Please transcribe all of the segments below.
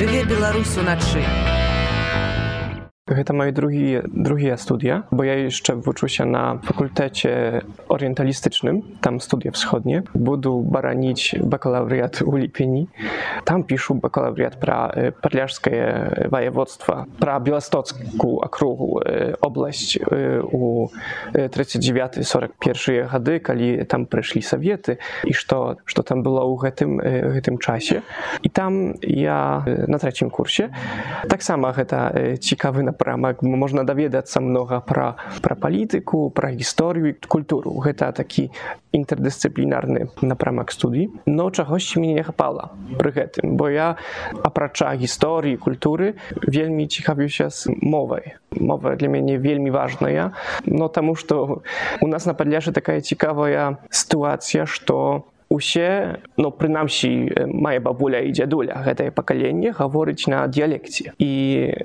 Жыве Беларусь уначы. Гэта моje drugie, drugie studia, bo ja jeszcze uczę się na fakultecie orientalistycznym, tam studia wschodnie. Budu baranić bakalaureat u Lipieni. Tam piszę bakalaureat pra Podlażskie województwo, pra Białostocką okrugu oblaść u 39-41 gady, kiedy tam przyszli Sowiety i co, co tam było w tym, w tym czasie. I tam ja na trzecim kursie, tak samo to ciekawy напрамак можна даведацца многа пра пра палітыку пра гісторыю і культуру гэта такі інтэрдысцыплінарны напрамак студій но чагосьці мяне не хапала пры гэтым бо я апрача гісторыі культуры вельмі цікавіўся з мовай мова для мяне вельмі важная но таму што у нас на падляжы такая цікавая сітуацыя што усе ну прынамсі мае бабуля і дзядуля гэтае пакаленне гаворыць на дыялекце і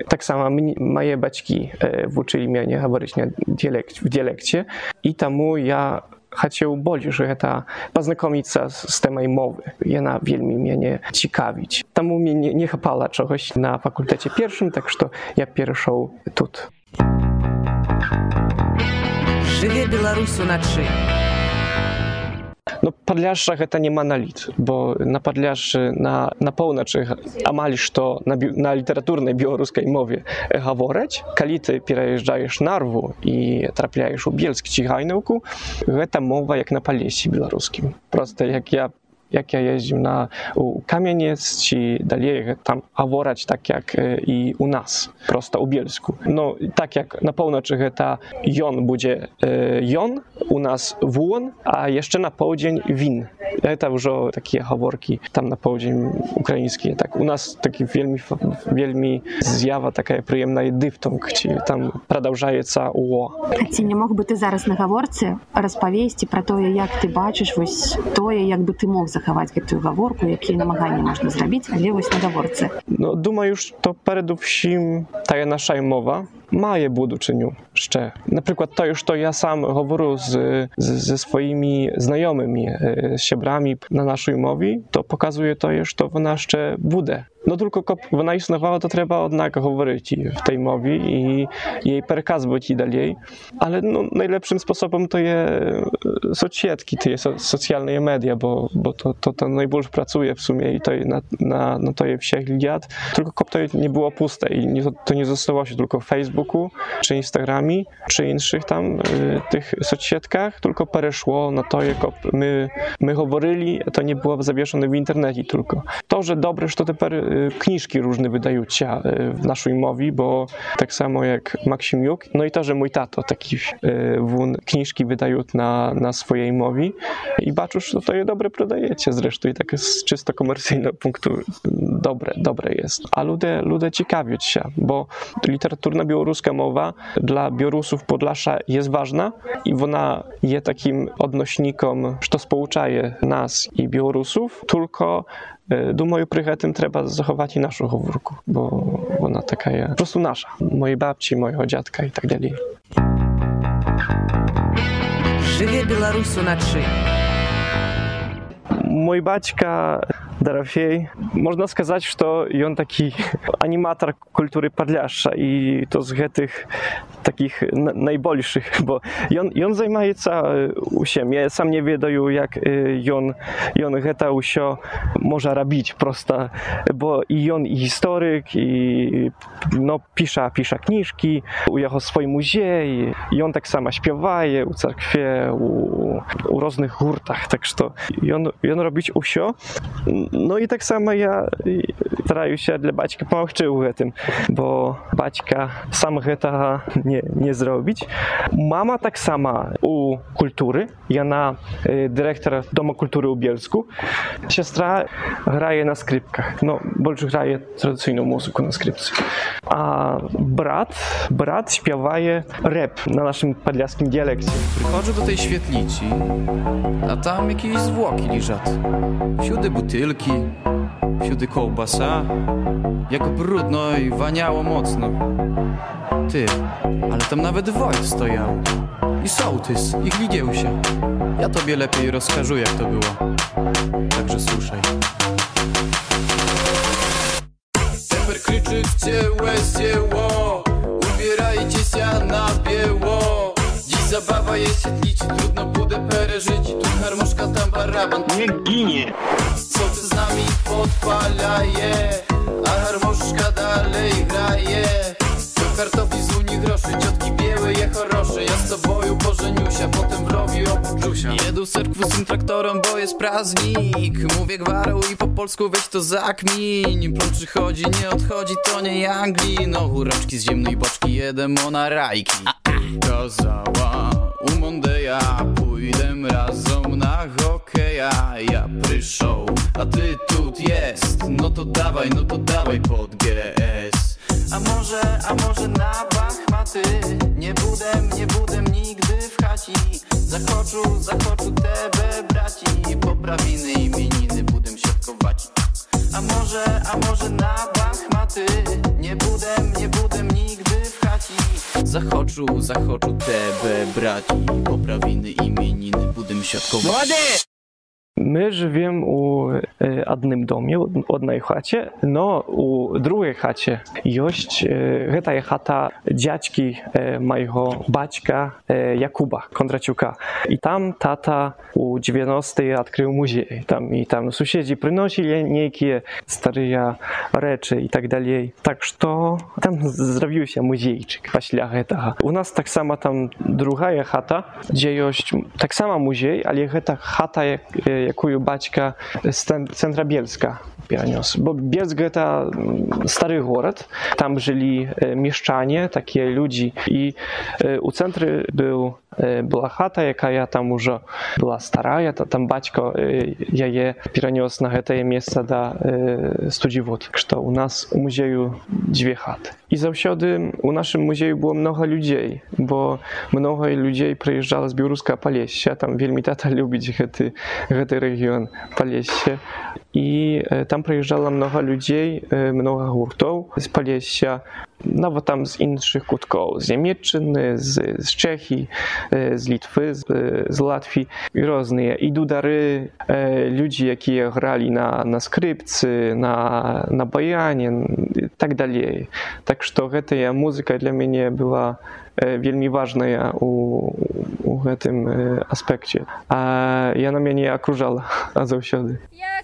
таксама мае бацькі вучылі мяне гаварыць на дыялект в дыялекце і таму я хацеў больш гэта пазнаёміцца з тэмай мовы яна вельмі мяне цікавіць таму мяне не хапала чагось на факультэце першым так што я перайшоў тут жыве беларус уначы No, Podляжжа гэта не маналіт, бо на падляжжы на, на поўначы амаль што на, на літаратурнай беларускай мове гавораць. Калі ты пераязджаеш нарву і трапляеш у бельск ці гайнаўку, гэта мова як на палесе беларускім. Проста як я jak ja jeździł na u Kamieniec, czy dalej tam aworać tak jak i u nas, prosto u Bielsku. No tak jak na północy to jon będzie jon, u nas włon, a jeszcze na południe win. To już takie haworki tam na południe ukraińskie. Tak, u nas taki wielmi, wielmi zjawa taka przyjemna i dyftong, czy tam продолжается ło. А ці не мог би ти зараз на гаворці розповісти про те, як ти бачиш ось тое, як би ти мог захаваць гэтую гаворку, якія намаганні можна зрабіць, але вось на гаворцы. No, думаю, що передусім та наша мова має будучиню ще. Наприклад, то, що я сам говорю з, з, зі своїми знайомими, з щебрами на нашій мові, то показує то, що вона ще буде. No tylko istniała, to trzeba jednak mówić w tej mowie i jej przekazywać i dalej. Ale no, najlepszym sposobem to jest socjetki, to jest socjalne media, bo, bo to, to, to najbardziej pracuje w sumie i to na, na, na to je lat. Tylko kop to nie było puste i nie, to nie zostało się tylko w Facebooku, czy Instagramie, czy innych tam y, tych socjetkach, tylko przeszło na to, jak my, my to nie było zawieszone w internecie tylko. To, że dobre, że to teraz kniżki różne wydają się w naszej mowie, bo tak samo jak Maksimiuk, no i to, że mój tato taki wun kniżki wydają na, na swojej mowie i baczusz, no to je dobre prodajecie zresztą i tak z czysto komercyjnego punktu dobre, dobre jest. A ludzie, ludzie ciekawią się, bo literaturna białoruska mowa dla Białorusów Podlasza jest ważna i ona jest takim odnośnikom, że to społczaje nas i Białorusów, tylko Думаю, при гэтым трэба захаваць і нашу гаворку, бо вона такая просто наша, мої бабці, мойго дзядка і так далей. Жыве Беларусь уначы. Мой бацька Дорофей. Można сказать, что он taki animator kultury Podlasza i to z tych takich najbolszych, bo on, on zajmuje się usiem. Ja sam nie wiedаю, jak on, on geta usio może robić prosto, bo i on i historyk, i no, pisze, pisze książki, u jego swoim muzeum, i on tak samo śpiewaje u cerkwie, u, u różnych hurtach, tak że on, on robić usio. No i tak samo ja starаю się dla baćka pomóc w tym, bo baćka sam tego nie, nie, nie zrobić. Mama tak sama u kultury, Jana, y, dyrektor Domu Kultury u Bielsku. Siostra graje na skrypkach, no Bolczu graje tradycyjną muzykę na skrypce. A brat, brat śpiewaje rap na naszym podlaskim dialekcie. Przychodzę do tej świetlicy, a tam jakieś zwłoki liżat. Siódy butylki, Siódy kołbasa, jak brudno i waniało mocno. Ty, ale tam nawet Wojt stojał. I sołtys, i Gligiełsia. Ja tobie lepiej rozkażu, jak to było. Także słuchaj. Teper kryczy w cię, łezie, Ubierajcie się na biało. Zabawa jest się trudno budę perę żyć Tu harmoszka, tam baraban. Nie ginie. Co z nami podpalaje? A harmoszka dalej graje. Do kartofli z Unii groszy Ciotki białe je chorosze Ja z boju pożeniusia Potem w rowi Jedu serkwu z tym traktorem, bo jest praznik. Mówię gwarą i po polsku weź to zakmin. Plączy chodzi, nie odchodzi, to nie Anglii No urączki z ziemnej boczki, jedem ona rajki To zał Mondeja Pójdę razem na hokeja. Ja przyszł, a ty tu jest. No to dawaj, no to dawaj pod GS A może, a może na Bachmaty? Nie budem, nie budem nigdy w chaci. Zakoczu, zakoczu tebe braci. Poprawiny imieniny budem świadkować a może, a może na Bachmaty? Nie budem, nie budem Zachoczu, zachoczu tebe braci Poprawiny imieniny budem świadkować My живем у е, одним домі, од- одній хаті, но у другій хаті є е, гэта є хата дядьки е, моєго батька е, Якуба Кондрачука. І там тата у 90-ті відкрив музей. Там, і там сусіди приносили неякі старі речі і так далі. Так що там зробився музейчик після гэтага. У нас так само там другая хата, де є так само музей, але гэта хата, як, е, якую бацька з цен- цэнтра Бельска перанёс. Бо Бельск гэта м, стары горад, там жылі е, мешчане, такія была хата, якая там ужо была старая, та- там бацька е, яе перанёс на гэтае месца да. Так што у нас у музею дзве хаты. І заўсёды у нашым музею было много людзей, бо много людзей прыязджала з беларускага палесся, там вельмі тата любіць гэты, гэты рэгіён палесся. І там прыязджала много людзей, много гуртоў з палесся, нават там з іншых куткоў, з Нямецчыны, з, з Чэхі, е, з Літвы, з, е, з Латві і розныя. І дудары, е, людзі, якія гралі на, на скрыпцы, на, на баяне і так далей. Так што гэтая музыка для мяне была е, вельмі важная у, у гэтым е, аспекце. А яна мяне акружала заўсёды. Jak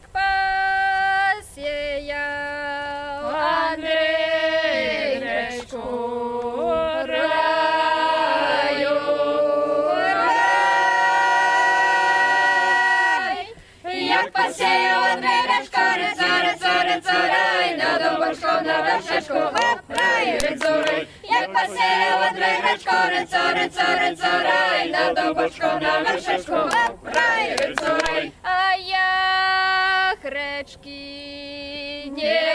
Речкова, рай, цурай, як посіяла драйгачко, рецо, рецо, рецо, рай, на добочко, на вершечку, рай, цурай. А я речки не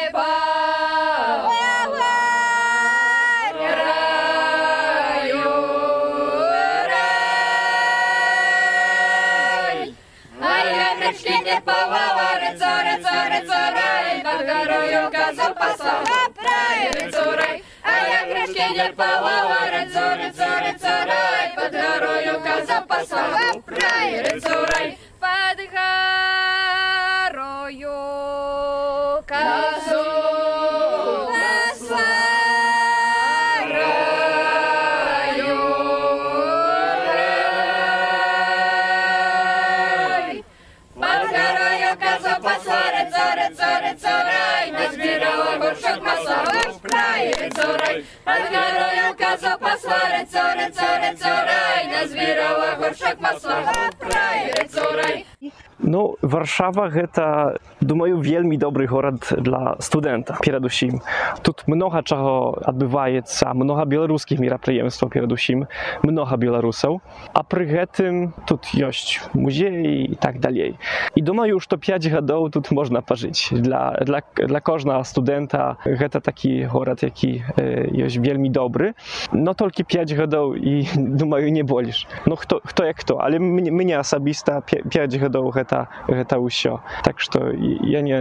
Речки не повала, рецо, рецо, рецо, рай, над горою газопасом. рыцурай, а я грешки не полова, рыцу, рыцу, рыцурай, под горою коза послала, прай, рыцурай. Gaza козу посла, рыцо, рыцо, рыцо, рай, назбирала горшок масла, оп, рай, рыцо, рай. Ну, Варшава гэта, думаю, вельмі добры горад для студэнта перадусім. Тут многа чаго адбываецца, многа беларускіх мерапрыемстваў перадусім, многа беларусаў, а пры гэтым тут ёсць музеі і так далей. І думаю, што 5 гадоў тут можна пажыць. Для, для, для кожнага студэнта гэта такі горад, які э, ёсць вельмі добры, но толькі 5 гадоў і думаю, не больш. Ну хто, хто як хто, але мне, мне асабіста 5 гадоў гэта гэта ўсё так што я не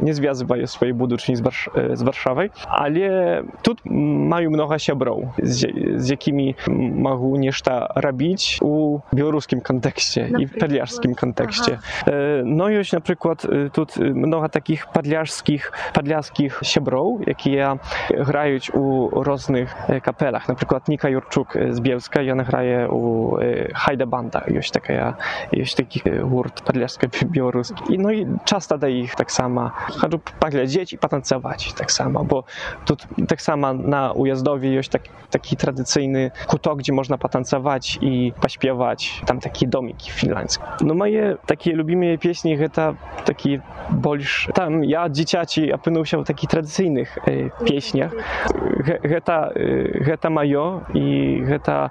не звязываю свае будучыні з, Варш... з варшавай але тут маю многа сяброў з, з якімі магу нешта рабіць у беларускім кантэксце і падляжскім кантэксце ага. no ёсць напрыклад тут многа такіх падляжскіх падляскіх сяброў якія граюць у розных капелах. Напрыклад ніка юрчук з Bielska i ona graje u Hajda Banda, jest taka, jest taki gurt podleski białoruski. I no i często da ich tak samo, chodzą poglądać i potancować tak samo, bo tu tak samo na ujazdowie jest taki, taki tradycyjny kutok, gdzie można potancować i pośpiewać, tam takie domiki finlandzkie. No moje takie lubimy pieśni, to taki больш там я дзіцяці апынуўся ў такіх традыцыйных э, песнях гэта гэта маё і гэта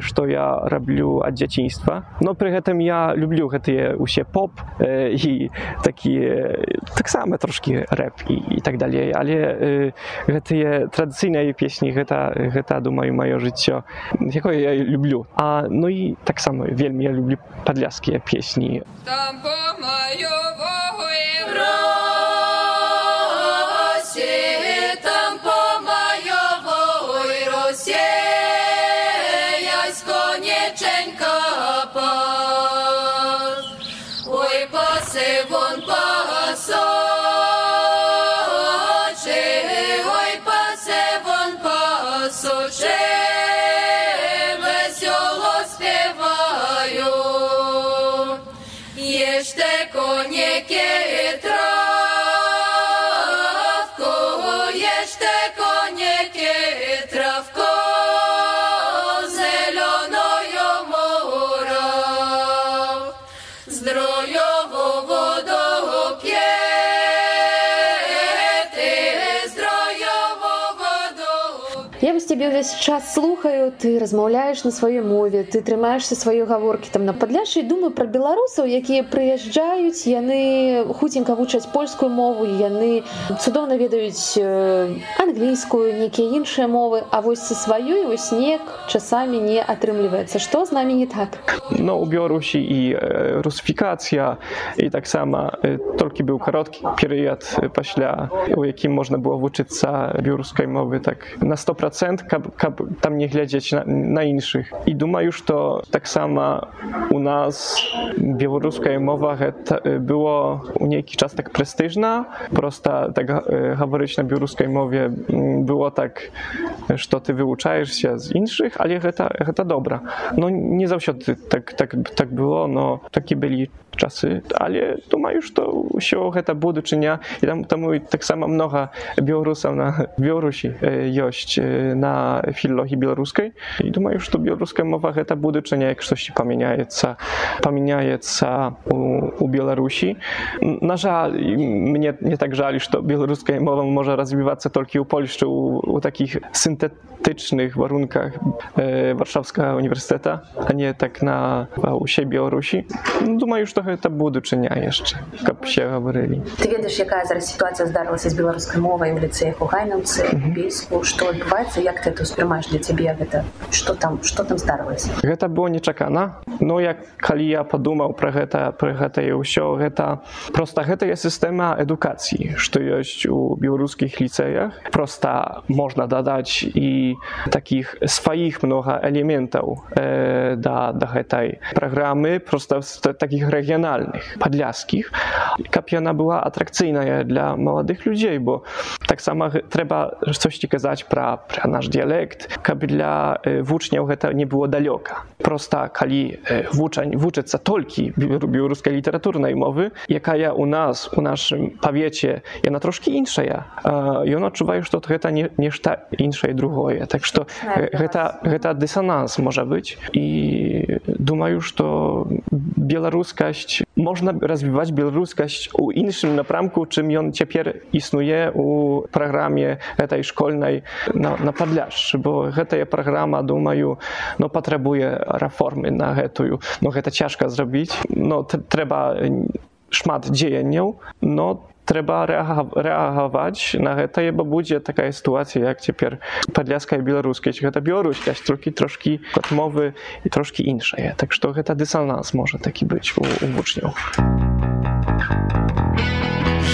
што я раблю ад дзяцінства. Но пры гэтым я люблю гэтыя усе поп і такія таксама трошки рэп і, і так далей. Але гэтыя традыцыйныя песні гэта гэта думаю маё жыццё якое я люблю. А ну і таксама вельмі я люблю падляскія песні. Там Соче весело співаю, єште конєки трав. Ўвесь час слухаю ты размаўляеш на сваёй мове ты трымаешься сваёй гаворкі там на падляшы думаю пра беларусаў якія прыязджаюць яны хуценька вучаць польскую мову яны цудоўна ведаюць англійскую нейкія іншыя мовы а вось са сваёй вось снег часамі не атрымліваецца што з намі не так? No u Białorusi i rusyfikacja i tak samo толькі быў кароткі перыяд пасля у якім можна было вучыцца беларускай мовы так на сто процент каб, tam nie wiedzieć na, na, innych. I duma już to tak samo u nas białoruska mowa e, było u niejaki czas tak prestiżna, prosta tak e, haworyczna białoruskiej mowie było tak, e, że to ty wyuczajesz się z innych, ale heta, heta dobra. No nie zawsze tak, tak, tak było, no takie byli czasy, ale думаю, што ўсё гэта будучыня і там таму таксама многа беларусаў на Беларусі ёсць на філогіі беларускай і думаю, што беларуская мова гэта будучыня як штосьці памяняецца памяняецца у, у Беларусі На жаль мне не так жаль, што беларуская мова можа развівацца толькі ў Польшчы у, у такіх сінтэтычных варунках э, варшавскага універсітэта а не так на ўсе Беларусі думаю, што гэта будучыня яшчэ каб все гаварылі ты ведаеш якая зараз сітуацыя здарылася з беларускай мовай у ліцэях у гайнаўцы бейску што адбываецца як ты это успрымаеш для цябе гэта что там что там здарылася гэта было нечакана но як калі я падумаў пра гэта пры гэтае ўсё гэта просто гэтая сістэма адукацыі што ёсць у беларускіх ліцэях просто можна дадаць і такіх сваіх многа элементаў э, да да гэтай праграмы просто таких рэгіонаў рэгіянальных падляскіх каб яна была атракцыйная для маладых людзей бо таксама трэба штосьці казаць пра пра наш дыялект каб для вучняў гэта не было далёка проста калі вучань вучыцца толькі беларускай літаратурнай мовы якая у нас у нашым павеце яна трошкі іншая ён адчуваю што гэта не нешта іншае другое так што гэта гэта дысананс можа быць і думаю што беларускасць беларускасць можна развіваць беларускасць у іншым напрамку чым ён цяпер існуе у праграме этой школьнай на, на падляж бо гэтая праграма думаю но патрабуе рэформы на гэтую но гэта цяжка зрабіць но трэба шмат дзеянняў но трэба рэагаваць на гэтае бо будзе такая сітуацыя як цяпер падляская беларускасць гэта беларускасць толькі трошкі адмовы і трошкі іншае так што гэта дысананс можа такі быць у, у вучняў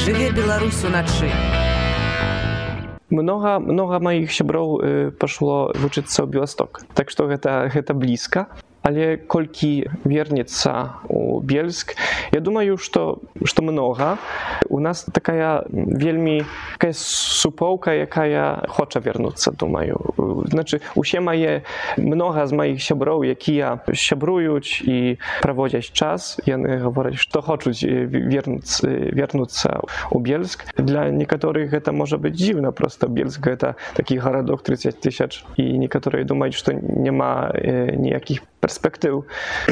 жыве беларус уначы много много маіх сяброў э, пашло вучыцца ў беласток так што гэта гэта блізка але колькі вернецца у бельск я думаю что что много у нас такая вельмі такая супоўка якая хоча вернуцца думаю значы усе мае много з маіх сяброў якія сябруюць і праводзяць час яны гавораць што хочуць вернуцца вернуцца у бельск для некаторых гэта можа быць дзіўна просто бельск гэта такі гарадок 30 тысяч і некаторыя думаюць што няма ніякіх perspektyw.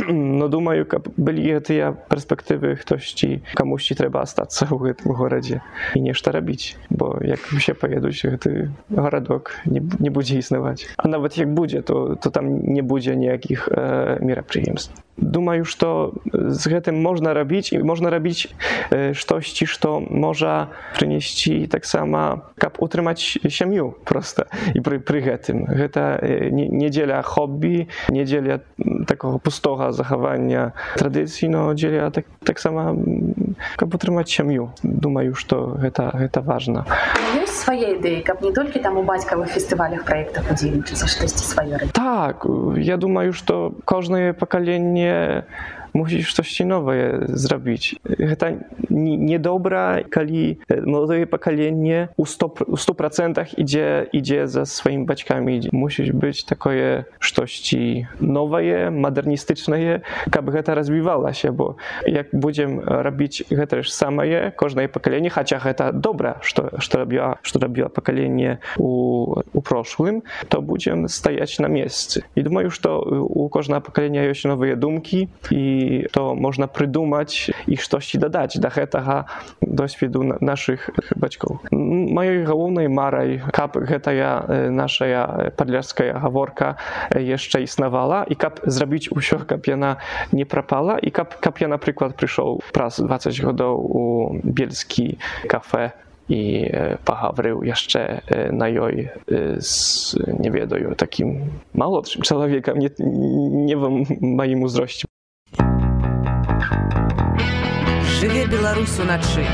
No думаю, каб былі гэтыя перспектывы хтосьці камусьці трэба астацца ў гэтым горадзе і нешта рабіць бо як усе паедуць гэты гарадок не, не будзе існаваць а нават як будзе то то там не будзе ніякіх э, мерапрыемств думаю што з гэтым можна рабіць і можна рабіць штосьці што можа прынесці таксама каб утрымаць сям'ю проста і пры, пры гэтым гэта не дзеля хобі не дзеля такого пустога захавання традыцый но дзеля так, таксама каб утрымаць сям'ю думаю што гэта гэта важна ёсць свае ідэі каб не толькі там у бацькавых фестывалях праектах удзельнічаць штосьці сваё так я думаю што кожнае пакаленне nie musisz coś nowe zrobić. To niedobra, kali młode pokolenie u 100%, u 100% idzie, idzie za swoimi baćkami. Musi być takie coś nowe, modernistyczne, aby to rozwijała się, bo jak będziemy robić to też same, każde pokolenie, chociaż to dobra, co, co, robiła, co robiła pokolenie u, u proszłym, to będziemy stajać na miejscu. I думаю, że u każdego pokolenia jest nowe dumki i to można придумать і штосьці дадаць да гэтага досведу нашых бацькоў маёй галоўнай марай каб гэтая нашая падляская гаворка яшчэ існавала і каб зрабіць усё каб яна не прапала і каб каб я напрыклад прыйшоў праз 20 гадоў у бельскі кафе i pahawrył jeszcze na joj z, nie wiedoju, takim małodszym człowiekiem, nie, nie wiem, moim uzroście. Жыве беларус уначы.